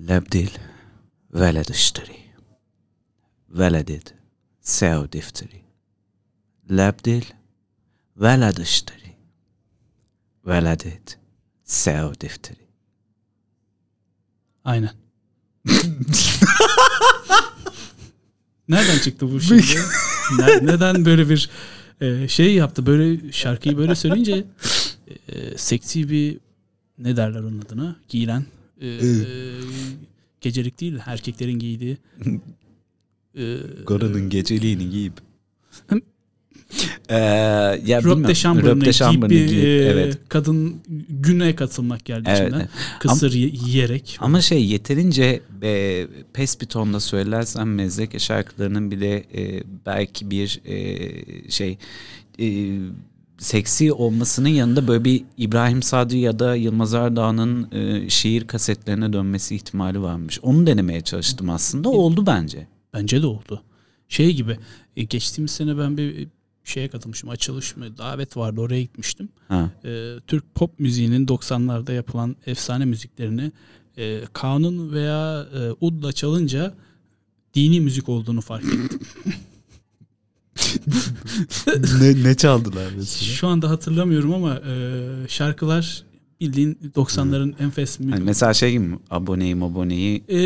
لبديل ولد اشتري ولدت ساو دفتري لبديل ولد اشتري ولدت ساو دفتري Aynen. Nereden çıktı bu şimdi? Ne- neden böyle bir e, şey yaptı? Böyle şarkıyı böyle söyleyince e, seksi bir ne derler onun adına? Giyilen e, gecelik değil erkeklerin giydiği e, geceliğini giyip. Ee, ya Rob de giyip bir e, evet. kadın güne katılmak geldi Evet, içimden. evet. Kısır ye- yiyerek. Ama şey yeterince e, pes bir tonda söylersen Mezdeke şarkılarının bile e, belki bir e, şey e, seksi olmasının yanında böyle bir İbrahim Sadri ya da Yılmaz Erdoğan'ın e, şiir kasetlerine dönmesi ihtimali varmış. Onu denemeye çalıştım aslında. Oldu bence. Bence de oldu. Şey gibi e, geçtiğimiz sene ben bir şeye katılmıştım. Açılış mı davet vardı oraya gitmiştim. Ha. E, Türk pop müziğinin 90'larda yapılan efsane müziklerini e, kanun veya e, udla çalınca dini müzik olduğunu fark ettim. ne, ne çaldılar mesela? Şu anda hatırlamıyorum ama e, şarkılar bildiğin 90'ların enfes Hani mesela şey gibi mi? aboneyi aboneyi E,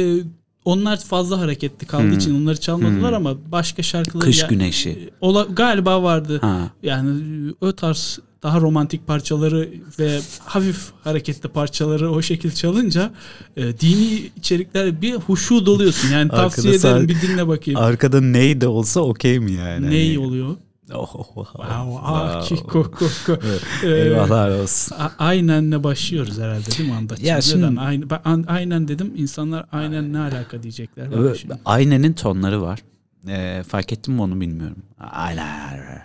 onlar fazla hareketli kaldığı Hmm. için onları çalmadılar Hmm. ama başka şarkılar kış ya- güneşi. Ola, galiba vardı. Ha. Yani o tarz daha romantik parçaları ve hafif hareketli parçaları o şekilde çalınca e, dini içerikler bir huşu doluyorsun. Yani tavsiye Arkada ederim bir dinle bakayım. Arkada ney de olsa okey mi yani? Ney Hani- oluyor? Oh, oh, oh, Wow, ah, wow. ki, ko, ko, ko. Ee, Eyvahlar olsun. a- aynenle başlıyoruz herhalde değil mi Andaç? Ya Neden? şimdi- ben an- aynen dedim. İnsanlar aynen ne alaka diyecekler. Şimdi. Aynenin tonları var. Ee, fark ettin mi onu bilmiyorum. Aynen.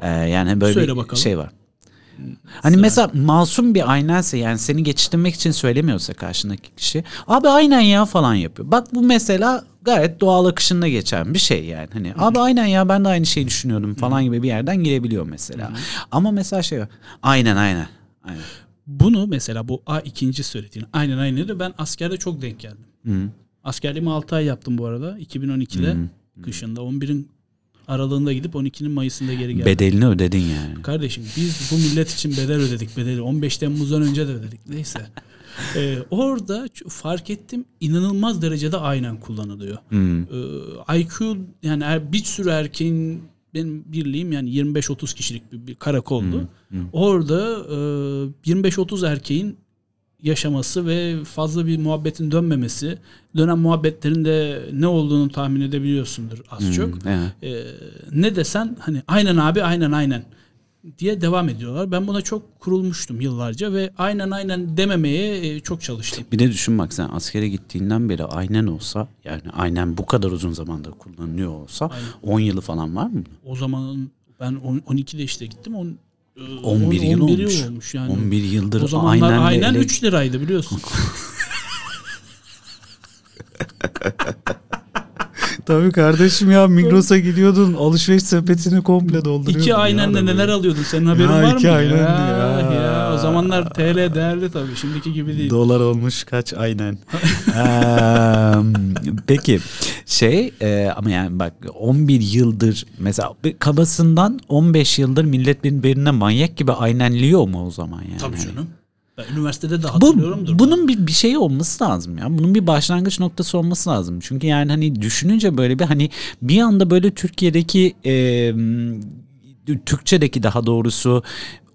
Ee, yani böyle Söyle bir bakalım. şey var. Hani mesela masum bir aynense yani seni geçiştirmek için söylemiyorsa karşındaki kişi abi aynen ya falan yapıyor. Bak bu mesela gayet doğal akışında geçen bir şey yani. Hani abi aynen ya ben de aynı şeyi düşünüyordum falan gibi bir yerden girebiliyor mesela. Ama mesela şey. Aynen aynen. Aynen. Bunu mesela bu A ikinci söylediğin aynen aynen de ben askerde çok denk geldim. Hı. Askerliğimi 6 ay yaptım bu arada. 2012'de kışında 11'in aralığında gidip 12'nin Mayıs'ında geri geldim. Bedelini ödedin yani. Kardeşim biz bu millet için bedel ödedik bedeli. 15 Temmuz'dan önce de ödedik. Neyse. Ee, orada fark ettim inanılmaz derecede aynen kullanılıyor. Hı. Ee, IQ yani er, bir sürü erkeğin benim birliğim yani 25-30 kişilik bir, bir karakoldu. Orada e, 25-30 erkeğin yaşaması ve fazla bir muhabbetin dönmemesi, dönen muhabbetlerin de ne olduğunu tahmin edebiliyorsundur az çok. Evet. Ee, ne desen hani aynen abi aynen aynen diye devam ediyorlar. Ben buna çok kurulmuştum yıllarca ve aynen aynen dememeye e, çok çalıştım. Bir de düşün bak sen askere gittiğinden beri aynen olsa yani aynen bu kadar uzun zamandır kullanılıyor olsa Aynen. 10 yılı falan var mı? O zaman ben on- 12'de işte gittim. On, e, 11 on- yıl 11 olmuş. olmuş yani. 11 yıldır o zamanlar aynen aynen, ele- 3 liraydı biliyorsun. Tabii kardeşim ya Migros'a gidiyordun alışveriş sepetini komple dolduruyordun. İki aynenle neler alıyordun? Senin haberin Ya, var mı? iki aynen ya, zamanlar TL değerli tabii. Şimdiki gibi değil. Dolar olmuş kaç aynen. Peki şey e, ama yani bak 11 yıldır mesela kabasından 15 yıldır millet birbirine manyak gibi aynenliyor mu o zaman yani? Tabii Hani- canım. Ben üniversitede de Bu, hatırlıyorumdur. bunun bir, bir şey olması lazım ya. Bunun bir başlangıç noktası olması lazım. Çünkü yani hani düşününce böyle bir hani bir anda böyle Türkiye'deki e, Türkçedeki daha doğrusu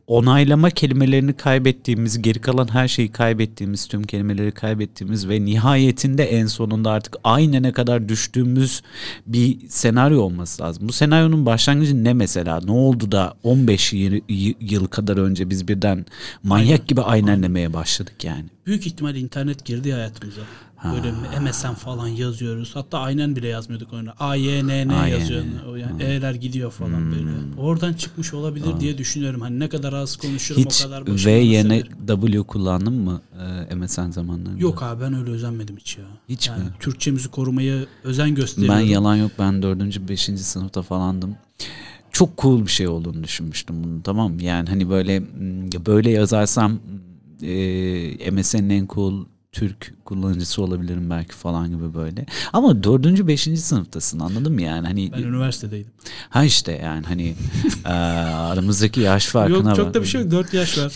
onaylama kelimelerini kaybettiğimiz, geri kalan her şeyi kaybettiğimiz, tüm kelimeleri kaybettiğimiz ve nihayetinde en sonunda artık aynene kadar düştüğümüz bir senaryo olması lazım. Bu senaryonun başlangıcı ne mesela? Ne oldu da 15 yıl, yıl kadar önce biz birden manyak gibi aynenlemeye başladık yani? Büyük ihtimal internet girdi hayatımıza. Böyle MSN falan yazıyoruz. Hatta aynen bile yazmıyorduk onu. A, Y, N, N AYN. yazıyor. O Yani E'ler gidiyor falan böyle. Oradan çıkmış olabilir diye düşünüyorum. Hani ne kadar az konuşurum Hiç o kadar V başıma yerine. W kullandın mı e, MSN zamanlarında? Yok abi ben öyle özenmedim hiç ya. Hiç yani mi? Türkçemizi korumaya özen gösteriyorum. Ben yalan yok ben dördüncü beşinci sınıfta falandım. Çok cool bir şey olduğunu düşünmüştüm bunu tamam mı? Yani hani böyle böyle yazarsam e, MSN'in en cool Türk kullanıcısı olabilirim belki falan gibi böyle. Ama dördüncü, beşinci sınıftasın anladın mı yani? Hani Ben üniversitedeydim. ha işte yani hani e, aramızdaki yaş farkına Yok çok da bir şey yok. 4 yaş var.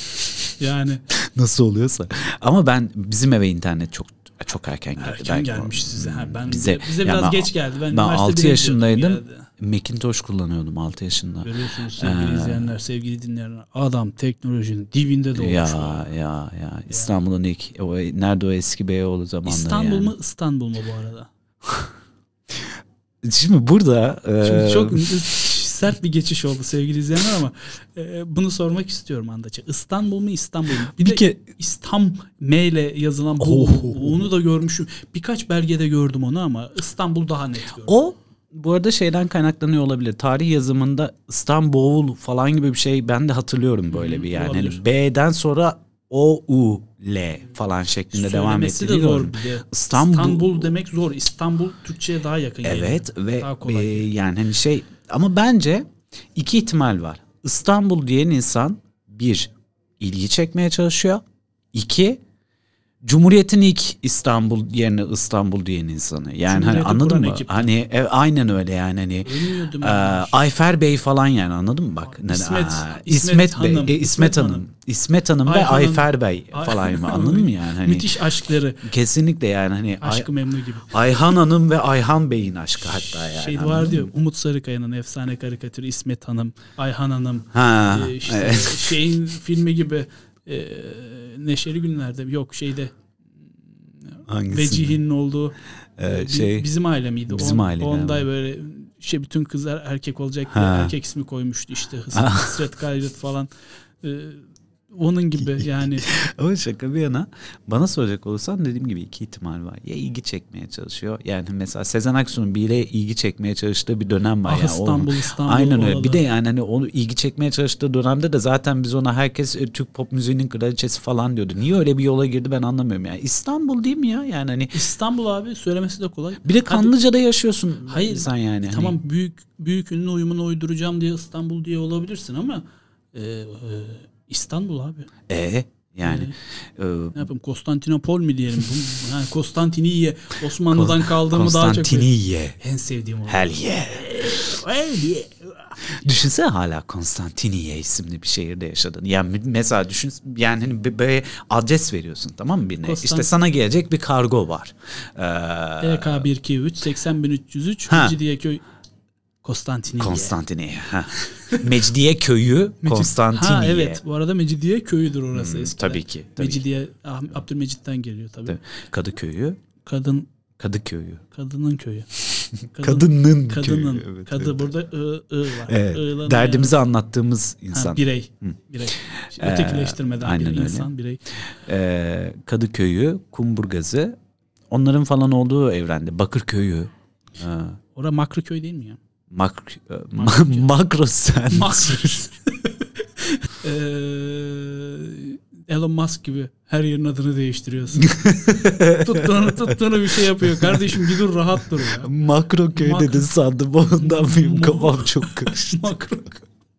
Yani Nasıl oluyorsa. Ama ben bizim eve internet çok çok erken geldi. erken gelmiş size. Ha, ben Bize- bize, biraz ben- geç geldi. Ben, ben üniversite 6 birinci yaşındaydım. geldi. Macintosh kullanıyordum 6 yaşında. Görüyorsunuz sevgili Ee, izleyenler, sevgili dinleyenler. Adam teknolojinin dibinde doğmuş. Ya ya ya İstanbul'un ilk o, nerede o eski Beyoğlu zamanları İstanbul yani. mu İstanbul mu bu arada? Şimdi burada Şimdi e, çok sert bir geçiş oldu sevgili izleyenler ama e, bunu sormak istiyorum Andaç'a. İstanbul mu İstanbul mu? Bir, bir de ke İstam M ile yazılan bu Oh. onu da görmüşüm. Birkaç belgede gördüm onu ama İstanbul daha net gördüm. o bu arada şeyden kaynaklanıyor olabilir. Tarih yazımında İstanbul falan gibi bir şey ben de hatırlıyorum böyle bir yani. Hani B'den sonra O U L falan şeklinde devam de ettiğini zor de. İstanbul- İstanbul, demek zor. İstanbul Türkçe'ye daha yakın. Evet ve Daha kolay e, yani hani şey ama bence iki ihtimal var. İstanbul diyen insan bir ilgi çekmeye çalışıyor. İki Cumhuriyet'in ilk İstanbul yerine İstanbul diyen insanı. Yani hani anladın mı? ekip. Hani e, aynen öyle yani hani e. Ayfer Bey falan yani anladın mı bak? İsmet- Aa, İsmet İsmet, Bey, Hanım, e, İsmet İsmet Hanım, Hanım. İsmet Hanım ve. Ayfer Bey falan mı? Anladın mı yani? Hani Müthiş aşkları. kesinlikle yani hani Aşkı memnu gibi. Ayhan Hanım ve Ayhan Bey'in aşkı hatta yani. şey var diyor? Umut Sarıkaya'nın efsane karikatürü İsmet Hanım, Ayhan Hanım. Ha. Ee, işte evet. şeyin filmi gibi e, Neşeli Günler'de yok şeyde Hangisi? Vecihi'nin olduğu Ee, şey bizim aile miydi? Bizim On- aile Onda galiba. böyle şey bütün kızlar erkek olacak diye erkek ismi koymuştu işte Hısret, Gayret falan. Ee, onun gibi yani ama şaka bir yana bana soracak olursan dediğim gibi iki ihtimal var. Ya ilgi çekmeye çalışıyor. Yani mesela Sezen Aksu'nun biriyle ilgi çekmeye çalıştığı bir dönem var. ah yani. İstanbul Onun- İstanbul. Aynen öyle. Bir de yani hani onu ilgi çekmeye çalıştığı dönemde de zaten biz ona herkes e, Türk pop müziğinin kraliçesi falan diyordu. Niye öyle bir yola girdi ben anlamıyorum yani. İstanbul değil mi ya? Yani hani İstanbul abi söylemesi de kolay. bir de Hadi- Kanlıca'da yaşıyorsun. Hayır, sen yani. Hani- Tamam büyük büyük ünlü uyumunu uyduracağım diye İstanbul diye olabilirsin ama e, e, İstanbul abi. E yani e, Ne yapayım Konstantinopol mi diyelim? Yani Konstantiniye Osmanlı'dan kaldığımı daha çok Konstantiniye. en sevdiğim o. Hell yeah. Hell yeah. Düşünsene hala Konstantiniye isimli bir şehirde yaşadın. Yani mesela düşün yani hani bir- böyle adres veriyorsun tamam mı birine? Konstant- İşte sana gelecek bir kargo var. Ee, DK 123 80303 Ha. Mecidiyeköy Konstantiniye. Konstantiniye. ha. Mecidiye köyü Mecid- Konstantiniye. Ha evet bu arada Mecidiye köyüdür orası Hmm, eskiden. tabii ki, tabii Mecidiye Ah- Abdülmecit'ten geliyor tabii. Tabii. Kadıköy'ü. Kadın Kadıköy'ü. kadının köyü. Kadın- Kadının kadının köyü. Evet, kadı evet. burada ı, ı var. Evet, I'la derdimizi anlattığımız yani- insan. ha, birey. Hı. Birey. Ee, ötekileştirmeden aynen bir öyle. insan birey. Ee, Kadıköy'ü, Kumburgaz'ı, onların falan olduğu evrende. Bakırköy'ü. Ee, Ora Makroköy değil mi ya? Mak, ma- makro sen. Makros. Eee, Elon Musk gibi her yerin adını değiştiriyorsun. tuttuğunu tuttuğunu bir şey yapıyor. Kardeşim bir dur rahat dur ya. Makro köy Mak- dedin sandım ondan benim kafam çok karıştı. Makro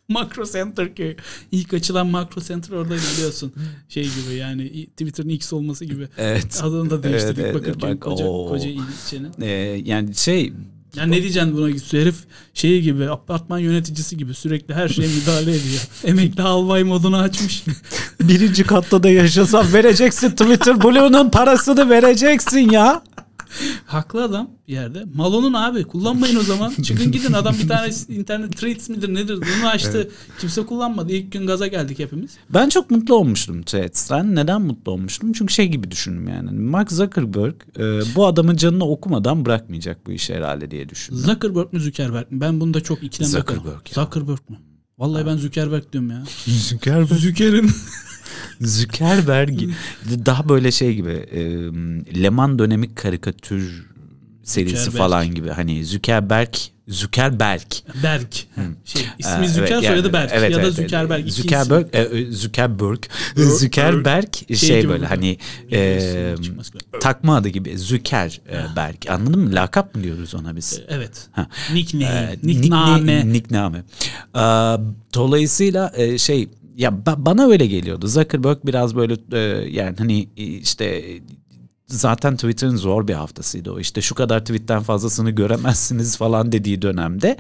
Makro Center köy. İlk açılan Makro Center orada biliyorsun. Şey gibi yani Twitter'ın X olması gibi. evet. Adını da değiştirdik Evet, evet, Bakırköy bak, koca, oo. koca ilçenin. Ee, yani şey Ya ne diyeceksin buna? Herif şeyi gibi apartman yöneticisi gibi sürekli her şeye müdahale ediyor. Emekli albay modunu açmış. birinci katta da yaşasan vereceksin Twitter Blue'nun parasını vereceksin ya. Haklı adam bir yerde. Malonun abi kullanmayın o zaman. Çıkın gidin adam bir tane internet threads midir nedir bunu açtı. Kimse kullanmadı. İlk gün gaza geldik hepimiz. Ben çok mutlu olmuştum Threads'ten. Neden mutlu olmuştum? Çünkü şey gibi düşündüm yani. Mark Zuckerberg e, bu adamın canını okumadan bırakmayacak bu işi herhalde diye düşündüm. Zuckerberg mü Zuckerberg mi? Ben bunda çok ikilem Zuckerberg yaparım. ya. Zuckerberg mi? Vallahi ben Zuckerberg diyorum ya. Zuckerberg. Zucker'in Zuckerberg daha böyle şey gibi e, Leman dönemi karikatür serisi Zuckerberg. falan gibi. Hani Zuckerberg Zuckerberg. Berk. Şey, ismi Zucker evet, yani- soyadı Berk evet, ya da evet, Zuckerberg. evet. Zuckerberg, e, e, Zuckerberg, Zuckerberg şey, gibi böyle hani e, takma adı gibi Zuckerberg. Anladın mı? Lakap mı diyoruz ona biz? Evet. Ha. Nickname. Nickname. nickna- Nickname. Ee, dolayısıyla e, şey ya ba- bana öyle geliyordu. Zuckerberg biraz böyle e, yani hani e, işte zaten Twitter'ın zor bir haftasıydı o. İşte şu kadar tweetten fazlasını göremezsiniz falan dediği dönemde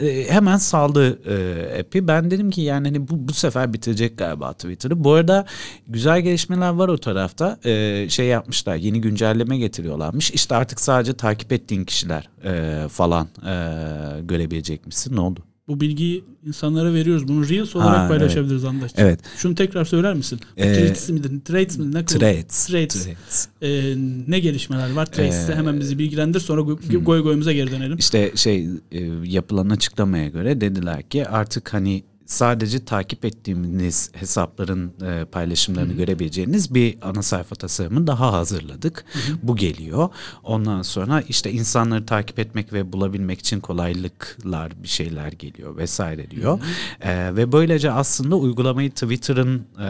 e, hemen saldı e, app'i. Ben dedim ki yani hani bu, bu sefer bitirecek galiba Twitter'ı. Bu arada güzel gelişmeler var o tarafta. E, şey yapmışlar yeni güncelleme getiriyorlarmış. İşte artık sadece takip ettiğin kişiler e, falan e, görebilecekmişsin. Ne oldu? Bu bilgiyi insanlara veriyoruz. Bunu Reels olarak Ha, paylaşabiliriz Andaç. Evet. Şunu tekrar söyler misin? Ee, Threads miydi? Trades mi? Ne? Threads. Threads. Ee, ne gelişmeler var? Threads'te Ee, hemen bizi bilgilendir. Sonra goy goy goyumuza geri dönelim. İşte şey e, yapılan açıklamaya göre dediler ki artık hani sadece takip ettiğimiz hesapların e, paylaşımlarını görebileceğiniz bir ana sayfa tasarımı daha hazırladık. Bu geliyor. Ondan sonra işte insanları takip etmek ve bulabilmek için kolaylıklar bir şeyler geliyor vesaire diyor. E, ve böylece aslında uygulamayı Twitter'ın e,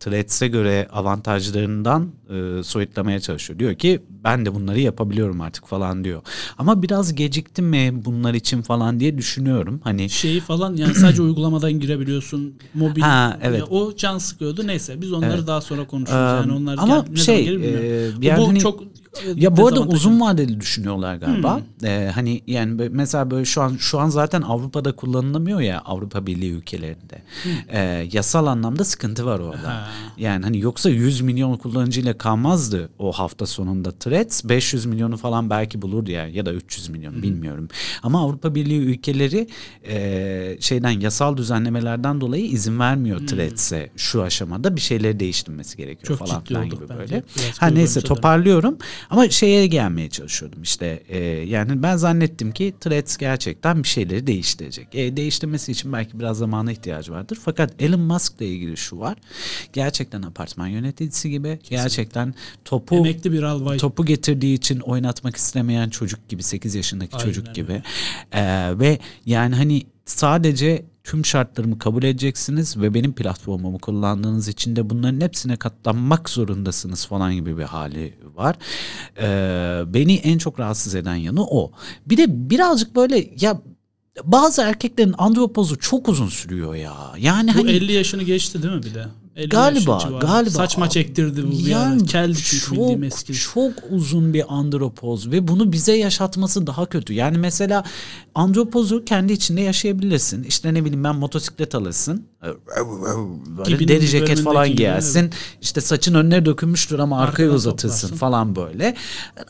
Threads'e göre avantajlarından e, soyutlamaya çalışıyor. Diyor ki ben de bunları yapabiliyorum artık falan diyor. Ama biraz gecikti mi bunlar için falan diye düşünüyorum. Hani Şeyi falan yani sadece uygulamadan girebiliyorsun. Mobil. Ha, evet. Ya o can sıkıyordu. Neyse biz onları Evet. daha sonra konuşuruz. Ee, yani onlar ama gel- ne şey, zaman gelir bilmiyorum. e, yani bu çok Ya bu arada uzun vadeli düşünüyorlar galiba. Hmm. Ee, hani yani mesela böyle şu an şu an zaten Avrupa'da kullanılamıyor ya Avrupa Birliği ülkelerinde. Ee, yasal anlamda sıkıntı var orada. Hmm. Ha. Yani hani yoksa 100 milyon kullanıcıyla kalmazdı o hafta sonunda Threads. 500 milyonu falan belki bulurdu ya ya da 300 milyon bilmiyorum. Ama Avrupa Birliği ülkeleri e, şeyden yasal düzenlemelerden dolayı izin vermiyor Threads'e şu aşamada bir şeyleri değiştirmesi gerekiyor Çok falan filan gibi bence. böyle. Biraz Ha neyse toparlıyorum ama şeye gelmeye çalışıyordum işte e, yani ben zannettim ki Threads gerçekten bir şeyleri değiştirecek. E, değiştirmesi için belki biraz zamana ihtiyacı vardır. Fakat Elon Musk'la ilgili şu var. Gerçekten apartman yöneticisi gibi gerçekten topu Emekli bir albay. topu getirdiği için oynatmak istemeyen çocuk gibi 8 yaşındaki Aynen çocuk gibi Ee, ve yani hani sadece tüm şartlarımı kabul edeceksiniz ve benim platformumu kullandığınız için de bunların hepsine katlanmak zorundasınız falan gibi bir hali var. Ee, beni en çok rahatsız eden yanı o. Bir de birazcık böyle ya bazı erkeklerin andropozu çok uzun sürüyor ya. Yani bu hani 50 yaşını geçti değil mi bir de? 50 Galiba, galiba. Saçma çektirdi bu bir ara. Bildiğim çok, eski. çok uzun bir andropoz ve bunu bize yaşatması daha kötü. Yani mesela andropozu kendi içinde yaşayabilirsin. İşte ne bileyim ben motosiklet alırsın. Böyle Gibinin deri ceket falan giyersin. İşte saçın önüne dökülmüştür ama arkaya Arkadan uzatırsın toplarsın. falan böyle.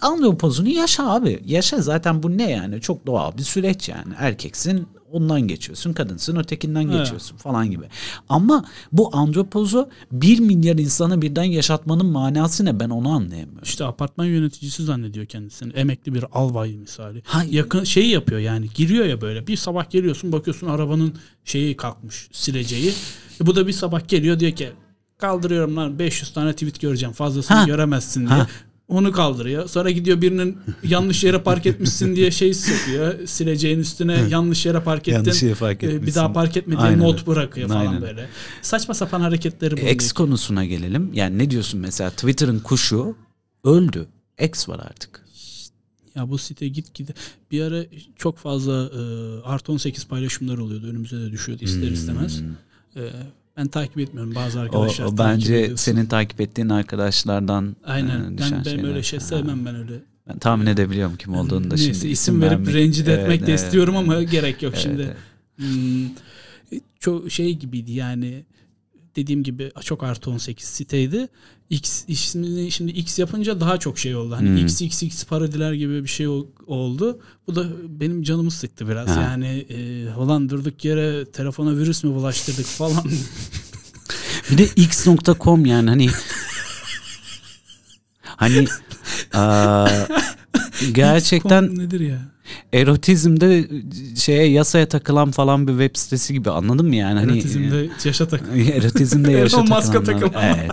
Andropozunu yaşa abi. Yaşa zaten bu ne yani? Çok doğal bir süreç yani. Erkeksin ondan geçiyorsun. Kadınsın ötekinden Evet. geçiyorsun falan gibi. Ama bu andropozu bir milyar insana birden yaşatmanın manası ne? Ben onu anlayamıyorum. İşte apartman yöneticisi zannediyor kendisini. Emekli bir albay misali. Ha- Yakın şeyi yapıyor yani. Giriyor ya böyle. Bir sabah geliyorsun bakıyorsun arabanın şeyi kalkmış sileceği. E bu da bir sabah geliyor diyor ki kaldırıyorum lan 500 tane tweet göreceğim. Fazlasını Ha. göremezsin diye. Ha. Onu kaldırıyor. Sonra gidiyor birinin yanlış yere park etmişsin diye şey sokuyor. Sileceğin üstüne yanlış yere park ettin. Yanlış yere park E, Bir etmişsin. daha park etme diye Aynen not bırakıyor falan Aynen. böyle. Saçma sapan hareketleri bulunuyor. X konusuna gelelim. Yani ne diyorsun mesela Twitter'ın kuşu öldü. X var artık. Ya bu site git gide bir ara çok fazla e, artı 18 paylaşımlar oluyordu. Önümüze de düşüyordu ister istemez. E, ben takip etmiyorum. Bazı. O, arkadaşlar o takip bence ediyorsun. senin takip ettiğin arkadaşlardan Aynen. e, düşen Ben, ben şeyler. öyle şey sevmem ben öyle. Ben tahmin edebiliyorum kim olduğunu da Neyse, şimdi. isim verip vermek- rencide Evet, etmek de evet. istiyorum ama gerek yok Evet, şimdi. evet. Hmm, çok şey gibiydi yani dediğim gibi çok artı 18 siteydi. X ismini şimdi X yapınca daha çok şey oldu. Hani Hmm. XXX parodiler gibi bir şey ol- oldu. Bu da benim canımı sıktı biraz. Ha. Yani e, ulan durduk yere telefona virüs mü bulaştırdık falan. Bir de x.com yani hani hani aa, gerçekten nedir ya? Erotizmde şeye yasaya takılan falan bir web sitesi gibi anladın mı yani? Hani, Erotizmde yaşa tak. Erotizmde yaşa takılanlar. takılan. Evet.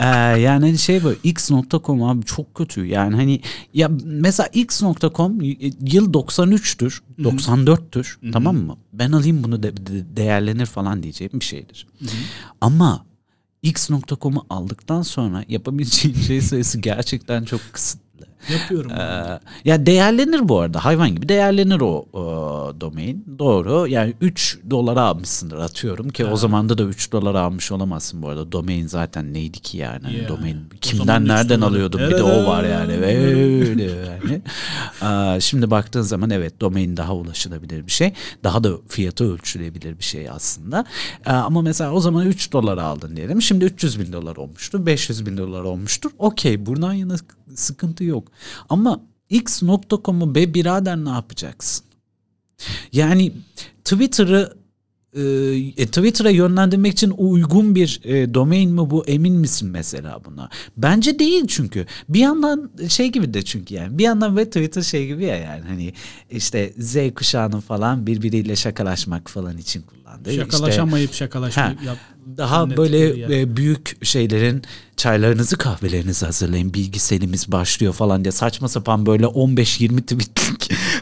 Ee, yani hani şey böyle x.com abi çok kötü. Yani hani ya mesela x.com y- yıl 93'tür, 94'tür tamam mı? Ben alayım bunu de, de- değerlenir falan diyeceğim bir şeydir. Ama x.com'u aldıktan sonra yapabileceğin şey sayısı gerçekten çok kısıtlı. Yapıyorum. Ee, ya değerlenir bu arada. Hayvan gibi değerlenir o, o domain. Doğru. Yani 3 dolara almışsındır atıyorum ki o zamanda da 3 dolara almış olamazsın bu arada. Domain zaten neydi ki yani? Hani Ya, domain kimden nereden alıyordum bir de o var yani. Öyle yani. Aa, şimdi baktığın zaman evet domain daha ulaşılabilir bir şey. Daha da fiyatı ölçülebilir bir şey aslında. Aa, ama mesela o zaman 3 dolara aldın diyelim. Şimdi 300 bin dolar olmuştur 500 bin dolar olmuştur. Okey buradan yana sıkıntı yok ama x.com'u be birader ne yapacaksın? Yani Twitter'ı e, e, Twitter'a yönlendirmek için uygun bir e, domain mi bu emin misin mesela buna? Bence değil çünkü. Bir yandan şey gibi de çünkü yani bir yandan ve Twitter şey gibi ya yani hani işte Z kuşağının falan birbiriyle şakalaşmak falan için kullandığı. işte- Şakalaşamayıp Ha, şakalaşmayıp yap. daha böyle e, büyük şeylerin çaylarınızı kahvelerinizi hazırlayın bilgiselimiz başlıyor falan diye saçma sapan böyle 15-20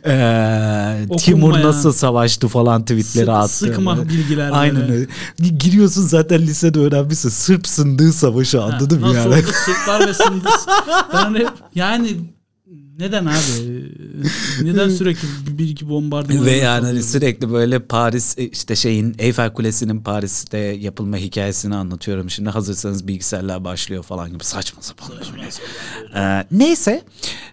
e, Timur nasıl savaştı falan tweetleri Sık- attı. sıkma bilgiler Aynen öyle. Giriyorsun zaten lisede öğrenmişsin. Sırp sındığı savaşı anladın mı Nasıl yani? oldu Sırplar ve. Ben hep- yani neden abi? Neden sürekli bir, iki bombardıman? Ve yani hani sürekli böyle Paris e, işte şeyin Eyfel Kulesi'nin Paris'te yapılma hikayesini anlatıyorum. Şimdi hazırsanız bilgisayarlar başlıyor falan gibi saçma sapan. böyle. Ee, neyse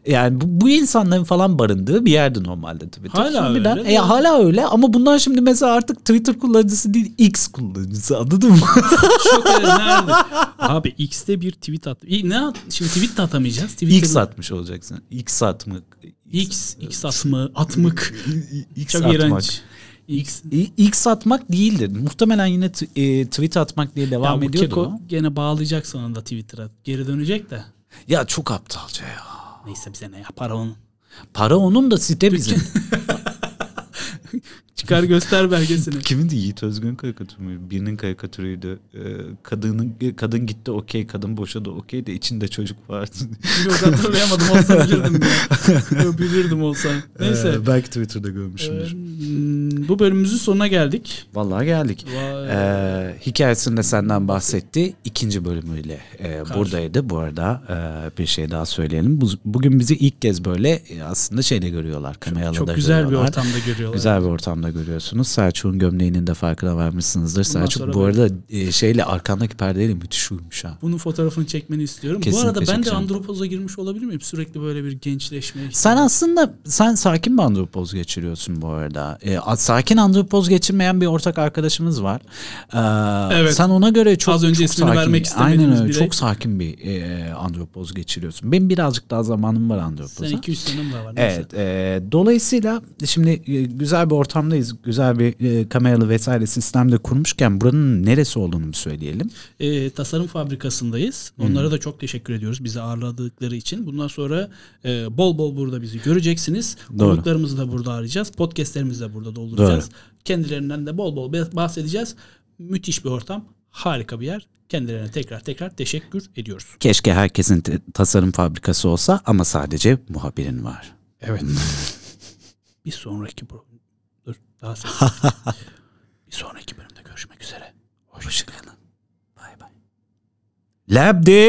yani bu, bu insanların falan barındığı bir yerdi normalde Twitter. Hala birden- öyle E, hala öyle ama bundan şimdi mesela artık Twitter kullanıcısı değil X kullanıcısı anladın mı? Nerede? Abi X'te bir tweet at. Ne at? Şimdi tweet de atamayacağız. Twitter'da- X atmış olacaksın. X atmak. X, X atma, atmık. X Çok atmak. iğrenç. X. X atmak değildir. Muhtemelen yine t- e, tweet atmak diye devam ya ediyordu. Keko o. gene bağlayacak sonunda Twitter'a. Geri dönecek de. Ya çok aptalca ya. Neyse bize ne yapar onun. Para onun da site bizim. Çıkar göster belgesini. Kimindi Yiğit Özgün karikatürü mü? Birinin karikatürüydü. Ee, kadının kadın gitti okey, kadın boşadı okey de içinde çocuk vardı. Yok hatırlayamadım olsa bilirdim ya. Bilirdim olsa. Neyse. Ee, belki Twitter'da görmüşümdür. Hmm, bu bölümümüzün sonuna geldik. Vallahi geldik. Vay. Ee, hikayesinde senden bahsetti. İkinci bölümüyle e, buradaydı. Bu arada e, bir şey daha söyleyelim. Bu, bugün bizi ilk kez böyle e, aslında şeyde görüyorlar. Kameralarda Çok güzel bir görüyorlar. ortamda görüyorlar. Güzel bir ortamda görüyorsunuz. Selçuk'un gömleğinin de farkına varmışsınızdır. Bundan Selçuk bu arada e, şeyle arkandaki perdeyle müthiş uyumuş ha. Bunun fotoğrafını çekmeni istiyorum. Kesinlikle bu arada ben de andropoza girmiş olabilir miyim? Sürekli böyle bir gençleşme. Sen aslında sen sakin bir andropoz geçiriyorsun bu arada. E, sakin andropoz geçirmeyen bir ortak arkadaşımız var. Ee, Evet. Sen ona göre çok Az önce çok ismini sakin, vermek Aynen öyle. biri. Çok sakin bir e, andropoz geçiriyorsun. Benim birazcık daha zamanım var andropoza. Sen 200 senem de var. Evet. e, dolayısıyla şimdi e, güzel bir ortamdayız. Güzel bir e, kameralı vesaire sistemde kurmuşken buranın neresi olduğunu mu söyleyelim? E, tasarım fabrikasındayız. Onlara da çok teşekkür ediyoruz bizi ağırladıkları için. Bundan sonra e, bol bol burada bizi göreceksiniz. Doğru. Konuklarımızı da burada arayacağız. Podcastlerimizi de burada dolduracağız. Kendilerinden de bol bol bahsedeceğiz. Müthiş bir ortam. Harika bir yer. Kendilerine tekrar tekrar teşekkür ediyoruz. Keşke herkesin tasarım fabrikası olsa ama sadece muhabirin var. Evet. bir sonraki bu. Daha bir sonraki bölümde görüşmek üzere. Hoşçakalın. Bay bay. Labdi.